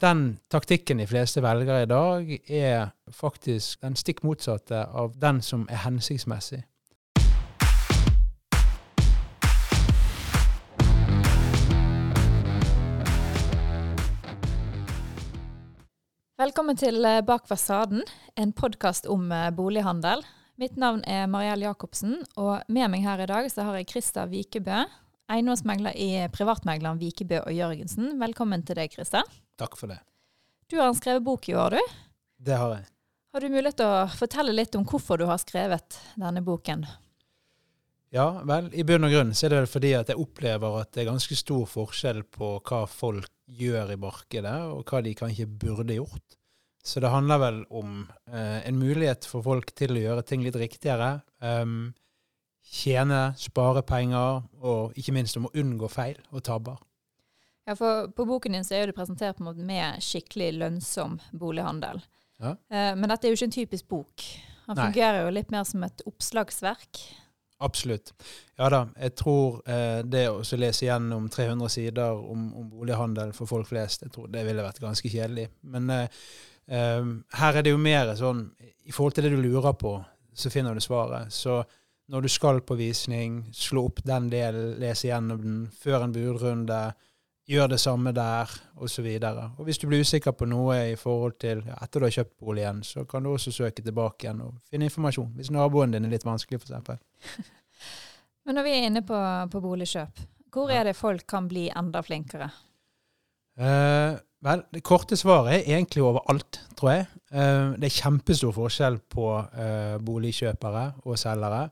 den taktikken de fleste velger i dag, er faktisk den stikk motsatte av den som er hensiktsmessig. Velkommen til eh, Bak fasaden, en podkast om eh, bolighandel. Mitt navn er Mariell Jacobsen, og med meg her i dag så har jeg Krista Vikebø, eiendomsmegler i privatmegleren Vikebø og Jørgensen. Velkommen til deg, Christer. Takk for det. Du har skrevet bok i år, du. Det har jeg. Har du mulighet til å fortelle litt om hvorfor du har skrevet denne boken? Ja, vel, i bunn og grunn så er det vel fordi at jeg opplever at det er ganske stor forskjell på hva folk gjør i markedet, og hva de kanskje burde gjort. Så det handler vel om eh, en mulighet for folk til å gjøre ting litt riktigere. Um, tjene, spare penger, og ikke minst om å unngå feil og tabber. Ja, for På boken din så er du presentert med skikkelig lønnsom bolighandel. Ja. Eh, men dette er jo ikke en typisk bok. Han Nei. fungerer jo litt mer som et oppslagsverk. Absolutt. Ja da, jeg tror eh, det å lese gjennom 300 sider om, om bolighandel for folk flest, jeg tror det ville vært ganske kjedelig. Men eh, eh, her er det jo mer sånn I forhold til det du lurer på, så finner du svaret. Så når du skal på visning, slå opp den delen, lese gjennom den før en budrunde, gjør det samme der, osv. Hvis du blir usikker på noe i forhold til ja, etter du har kjøpt boligen, så kan du også søke tilbake igjen og finne informasjon. Hvis naboen din er litt vanskelig, f.eks. Men når vi er inne på, på boligkjøp, hvor Ja. er det folk kan bli enda flinkere? Eh, vel, det korte svaret er egentlig overalt, tror jeg. Eh, det er kjempestor forskjell på eh, boligkjøpere og selgere.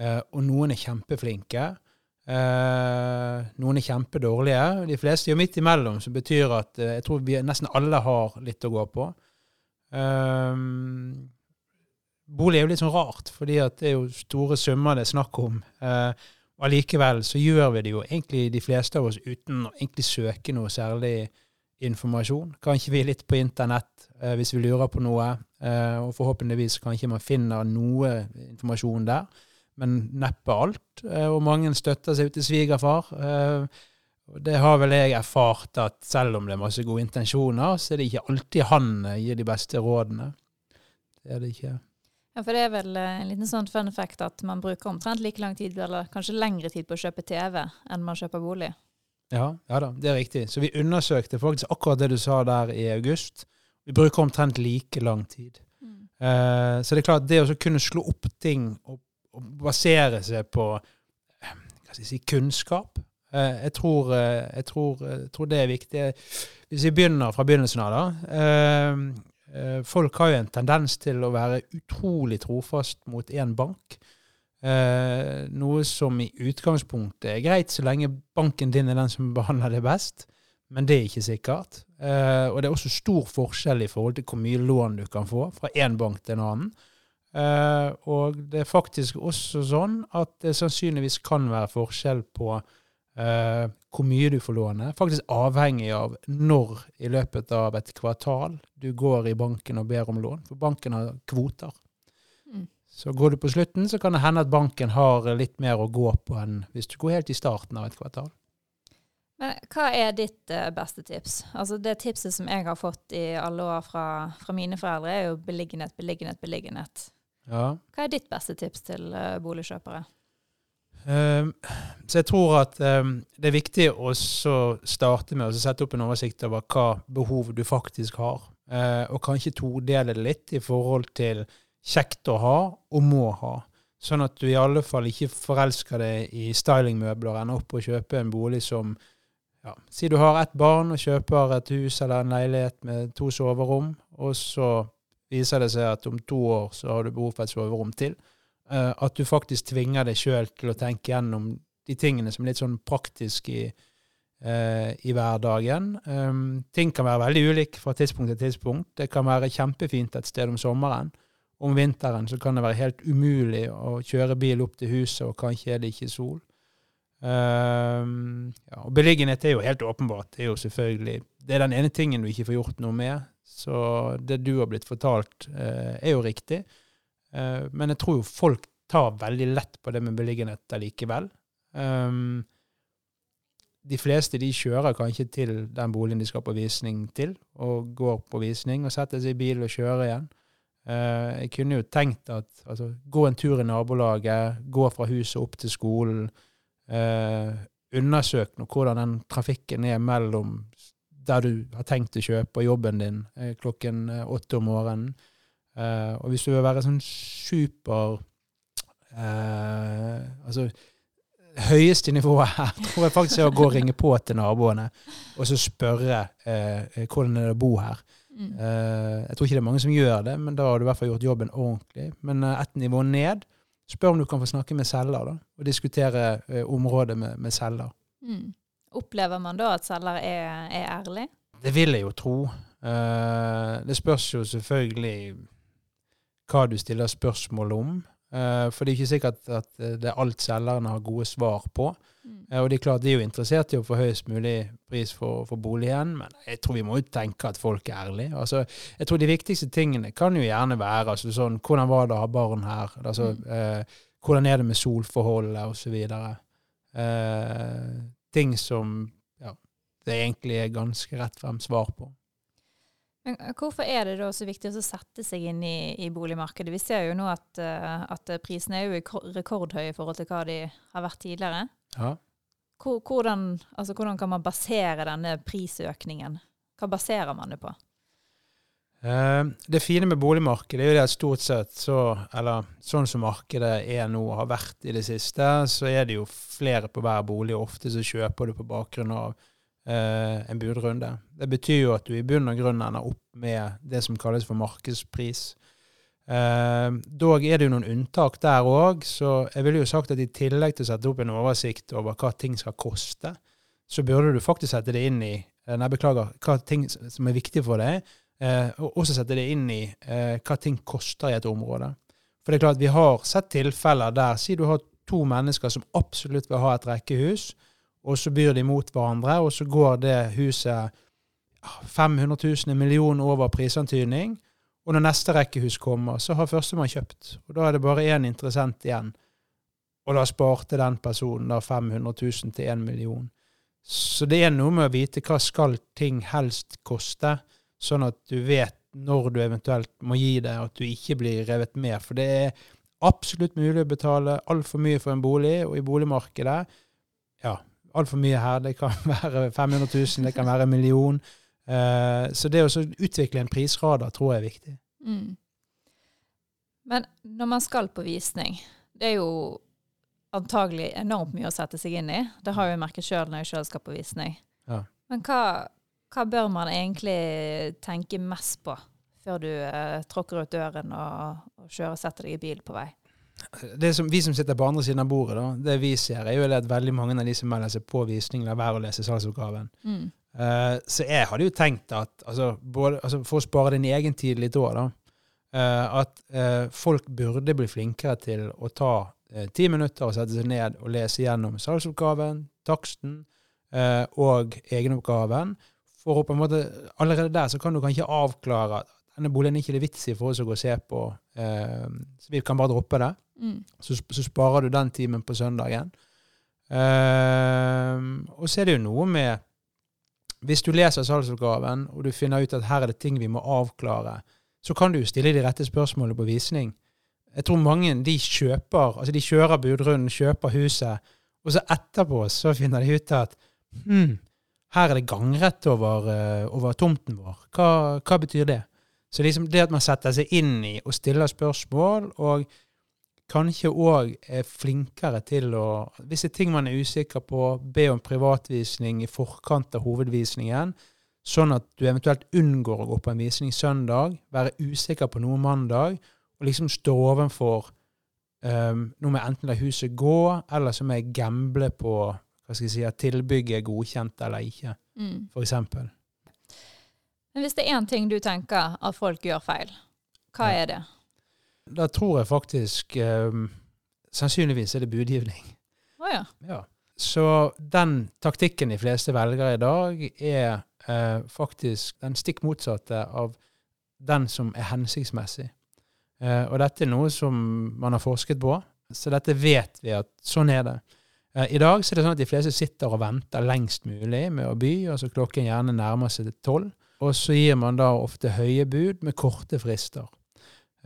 Eh, og noen er kjempeflinke. Eh, noen er kjempedårlige. De fleste er midt imellom, som betyr at eh, jeg tror vi nesten alle har litt å gå på. Bolig er jo litt sånn rart, fordi det er jo store summer det er snakk om. Og allikevel så gjør vi det jo egentlig de fleste av oss uten å egentlig søke noe særlig informasjon. Kanskje vi er litt på internett eh, hvis vi lurer på noe, eh, og forhåpentligvis kanskje man finner noe informasjon der, men neppe alt. Eh, og mange støtter seg ut til svigerfar. Eh, det har vel jeg erfart at selv om det er masse gode intensjoner, så er det ikke alltid han eh, gir de beste rådene. Det er det ikke. Ja, for det er vel en liten sånn fun fact at man bruker omtrent like lang tid, eller kanskje lengre tid på å kjøpe TV enn man kjøper bolig. Ja, ja da, det er riktig. Så vi undersøkte faktisk akkurat det du sa der i august. Vi bruker omtrent like lang tid. Eh, så det er klart, det å kunne slå opp ting og, og basere seg på eh, hva skal jeg si, kunnskap eh, jeg, tror, eh, jeg, tror, jeg tror det er viktig. Hvis vi begynner fra begynnelsen av, da. Eh, eh, folk har jo en tendens til å være utrolig trofast mot én bank. Eh, noe som i utgangspunktet er greit så lenge banken din er den som behandler det best, men det er ikke sikkert. Eh, og det er også stor forskjell i forhold til hvor mye lån du kan få fra én bank til en annen. Eh, og det er faktisk også sånn at det sannsynligvis kan være forskjell på eh, hvor mye du får låne. Faktisk avhengig av når i løpet av et kvartal du går i banken og ber om lån. For banken har kvoter. Mm. Så går du på slutten, så kan det hende at banken har litt mer å gå på enn hvis du går helt i starten av et kvartal. Men hva er ditt eh, beste tips? Altså Det tipset som jeg har fått i alle år fra, fra mine foreldre, er jo beliggenhet, beliggenhet, beliggenhet. Ja. Hva er ditt beste tips til eh, boligkjøpere? Ehm, så jeg tror at ehm, det er viktig å starte med å sette opp en oversikt over hva behov du faktisk har, Eh, og kanskje todele det litt i forhold til kjekt å ha og må ha. Sånn at du i alle fall ikke forelsker deg i stylingmøbler og ender opp å kjøpe en bolig som ja, Si du har ett barn og kjøper et hus eller en leilighet med to soverom, og så viser det seg at om to år så har du behov for et soverom til. Eh, at du faktisk tvinger deg sjøl til å tenke gjennom de tingene som er litt sånn praktisk i, eh, i hverdagen. Um, ting kan være veldig ulike fra tidspunkt til tidspunkt. Det kan være kjempefint et sted om sommeren. Om vinteren så kan det være helt umulig å kjøre bil opp til huset, og kanskje er det ikke sol. Um, ja, og beliggenhet er jo helt åpenbart. Det er jo selvfølgelig Det er den ene tingen du ikke får gjort noe med. Så det du har blitt fortalt, eh, er jo riktig. Eh, men jeg tror jo folk tar veldig lett på det med beliggenhet allikevel. Um, de fleste de kjører kanskje til den boligen de skal på visning til, og går på visning og setter seg i bil og kjører igjen. Uh, jeg kunne jo tenkt at altså, gå en tur i nabolaget, gå fra huset opp til skolen. Uh, undersøk nå hvordan den trafikken er mellom der du har tenkt å kjøpe, og jobben din eh, klokken eh, åtte om morgenen. Eh, og hvis du vil være sånn super Altså høyeste nivået her tror jeg faktisk er å gå og ringe på til naboene og så spørre eh, hvordan er det å bo her. Mm. Eh, jeg tror ikke det er mange som gjør det, men da har du i hvert fall gjort jobben ordentlig. Men eh, ett nivå ned, spør om du kan få snakke med selger da, og diskutere eh, området med, med selger. Mm. Opplever man da at selger er, er ærlig? Det vil jeg jo tro. Eh, det spørs jo selvfølgelig hva du stiller spørsmål om. Uh, for det er ikke sikkert at det er alt selgerne har gode svar på. Mm. Uh, og det er klart de er jo interessert i å få høyest mulig pris for, for, boligen, men jeg tror vi må jo tenke at folk er ærlige. Altså, jeg tror de viktigste tingene kan jo gjerne være altså, sånn Hvordan var det å ha barn her? Altså, mm. hvordan er det med solforholdet, osv. Uh, ting som ja, det egentlig er ganske rett frem svar på. Men eh, hvorfor er det da så viktig å sette seg inn i, i boligmarkedet? Vi ser jo nå at, uh, at, prisene er jo rekordhøye i forhold til hva de har vært tidligere. Ja. Hvordan, altså, hvordan, kan man basere denne prisøkningen? Hva baserer man det på? Uh, det fine med boligmarkedet er jo det at stort sett så, eller sånn som markedet er nå og har vært i det siste, så er det jo flere på hver bolig, og ofte så kjøper du på bakgrunn av eh, en budrunde. Det betyr jo at du i bunn og grunn ender opp med det som kalles for markedspris. Eh, dog er det jo noen unntak der òg, så jeg ville jo sagt at i tillegg til å sette opp en oversikt over hva ting skal koste, så burde du faktisk sette det inn i eh, Nei, beklager, hva ting som er viktig for deg, eh, og også sette det inn i eh, hva ting koster i et område. For det er klart, vi har sett tilfeller der Si du har to mennesker som absolutt vil ha et rekkehus, og så byr de mot hverandre, og så går det huset 500 000, en million over prisantydning. Og når neste rekkehus kommer, så har førstemann kjøpt. Og da er det bare én interessent igjen. Og da sparte den personen da 500 000 til 1 million. Så det er noe med å vite hva skal ting helst koste, sånn at du vet når du eventuelt må gi det, at du ikke blir revet med. For det er absolutt mulig å betale altfor mye for en bolig, og i boligmarkedet ja, altfor mye her. Det kan være 500 000, det kan være en million. Uh, så det å utvikle en prisradar tror jeg er viktig. Mm. Men når man skal på visning, det er jo antagelig enormt mye å sette seg inn i. Det har jeg merket sjøl når jeg sjøl skal på visning. Ja. Men hva, hva, bør man egentlig tenke mest på før du eh, tråkker ut døren og, og kjører og setter deg i bil på vei? som, vi som sitter på andre siden av bordet, da, det vi ser, er jo at veldig mange av de som melder seg på visning, lar være å lese salgsoppgaven. Mm. Uh, så jeg hadde jo tenkt at altså, både, altså, For å spare din egen tid litt òg, da. Uh, at uh, folk burde bli flinkere til å ta ti minutter og sette seg ned og lese gjennom salgsoppgaven, taksten og egenoppgaven. For å på en måte, Allerede der så kan du kanskje avklare at denne boligen er ikke det vits i for oss å gå og se på, så vi kan bare droppe det. Mm. Så, så, sparer du den timen på søndagen. Eh, og så er det jo noe med Hvis du leser salgsoppgaven, og du finner ut at her er det ting vi må avklare, så kan du jo stille de rette spørsmålene på visning. Jeg tror mange de kjøper, altså de kjører budrunden, kjøper huset, og så etterpå så finner de ut at hm, her er det gangrett over, uh, over tomten vår. Hva, hva, betyr det? Så liksom det at man setter seg inn i og stiller spørsmål, og kanskje òg er flinkere til å Hvis det er ting man er usikker på, be om privatvisning i forkant av hovedvisningen, sånn at du eventuelt unngår å gå på en visning søndag, være usikker på noe mandag, og liksom stå ovenfor um, Nå må jeg enten la huset gå, eller så må jeg gamble på hva skal jeg si, at tilbygget er godkjent eller ikke, mm. f.eks. Men hvis det er én ting du tenker at folk gjør feil, hva ja. er det? Da tror jeg faktisk um, Sannsynligvis er det budgivning. Oh, ja. ja. Så den taktikken de fleste velger i dag, er uh, faktisk den stikk motsatte av den som er hensiktsmessig. Uh, og dette er noe som man har forsket på, så dette vet vi at sånn er det. Eh, I dag så er det sånn at de fleste sitter og venter lengst mulig med å by, altså klokken gjerne nærmer seg tolv. Og så gir man da ofte høye bud med korte frister.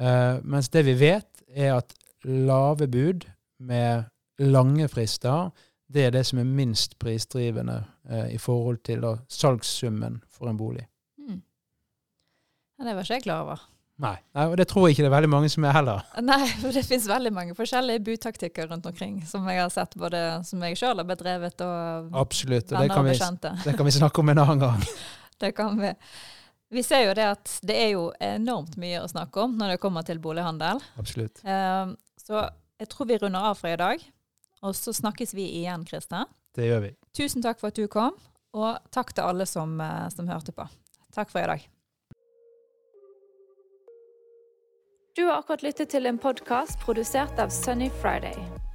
Uh, mens det vi vet, er at lave bud med lange frister, det er det som er minst prisdrivende uh, i forhold til da, salgssummen for en bolig. Mm. Ja, det var ikke jeg klar over. Nei, Nei, og det tror jeg ikke det er veldig mange som er heller. Nei, for det finnes veldig mange forskjellige budtaktikker rundt omkring, som jeg har sett, både som jeg sjøl har bedrevet, og Absolutt. Og venner kan, og vi, bekjente. det kan vi snakke om en annen gang. Det kan vi. Vi ser jo det at det er jo enormt mye å snakke om når det kommer til bolighandel. Absolutt. Eh, Så jeg tror vi runder av for i dag. Og så snakkes vi igjen, Kristian. Det gjør vi. Tusen takk for at du kom, og takk til alle som, eh, som hørte på. Takk for i dag. Du har akkurat lyttet til en podkast produsert av Sunny Friday.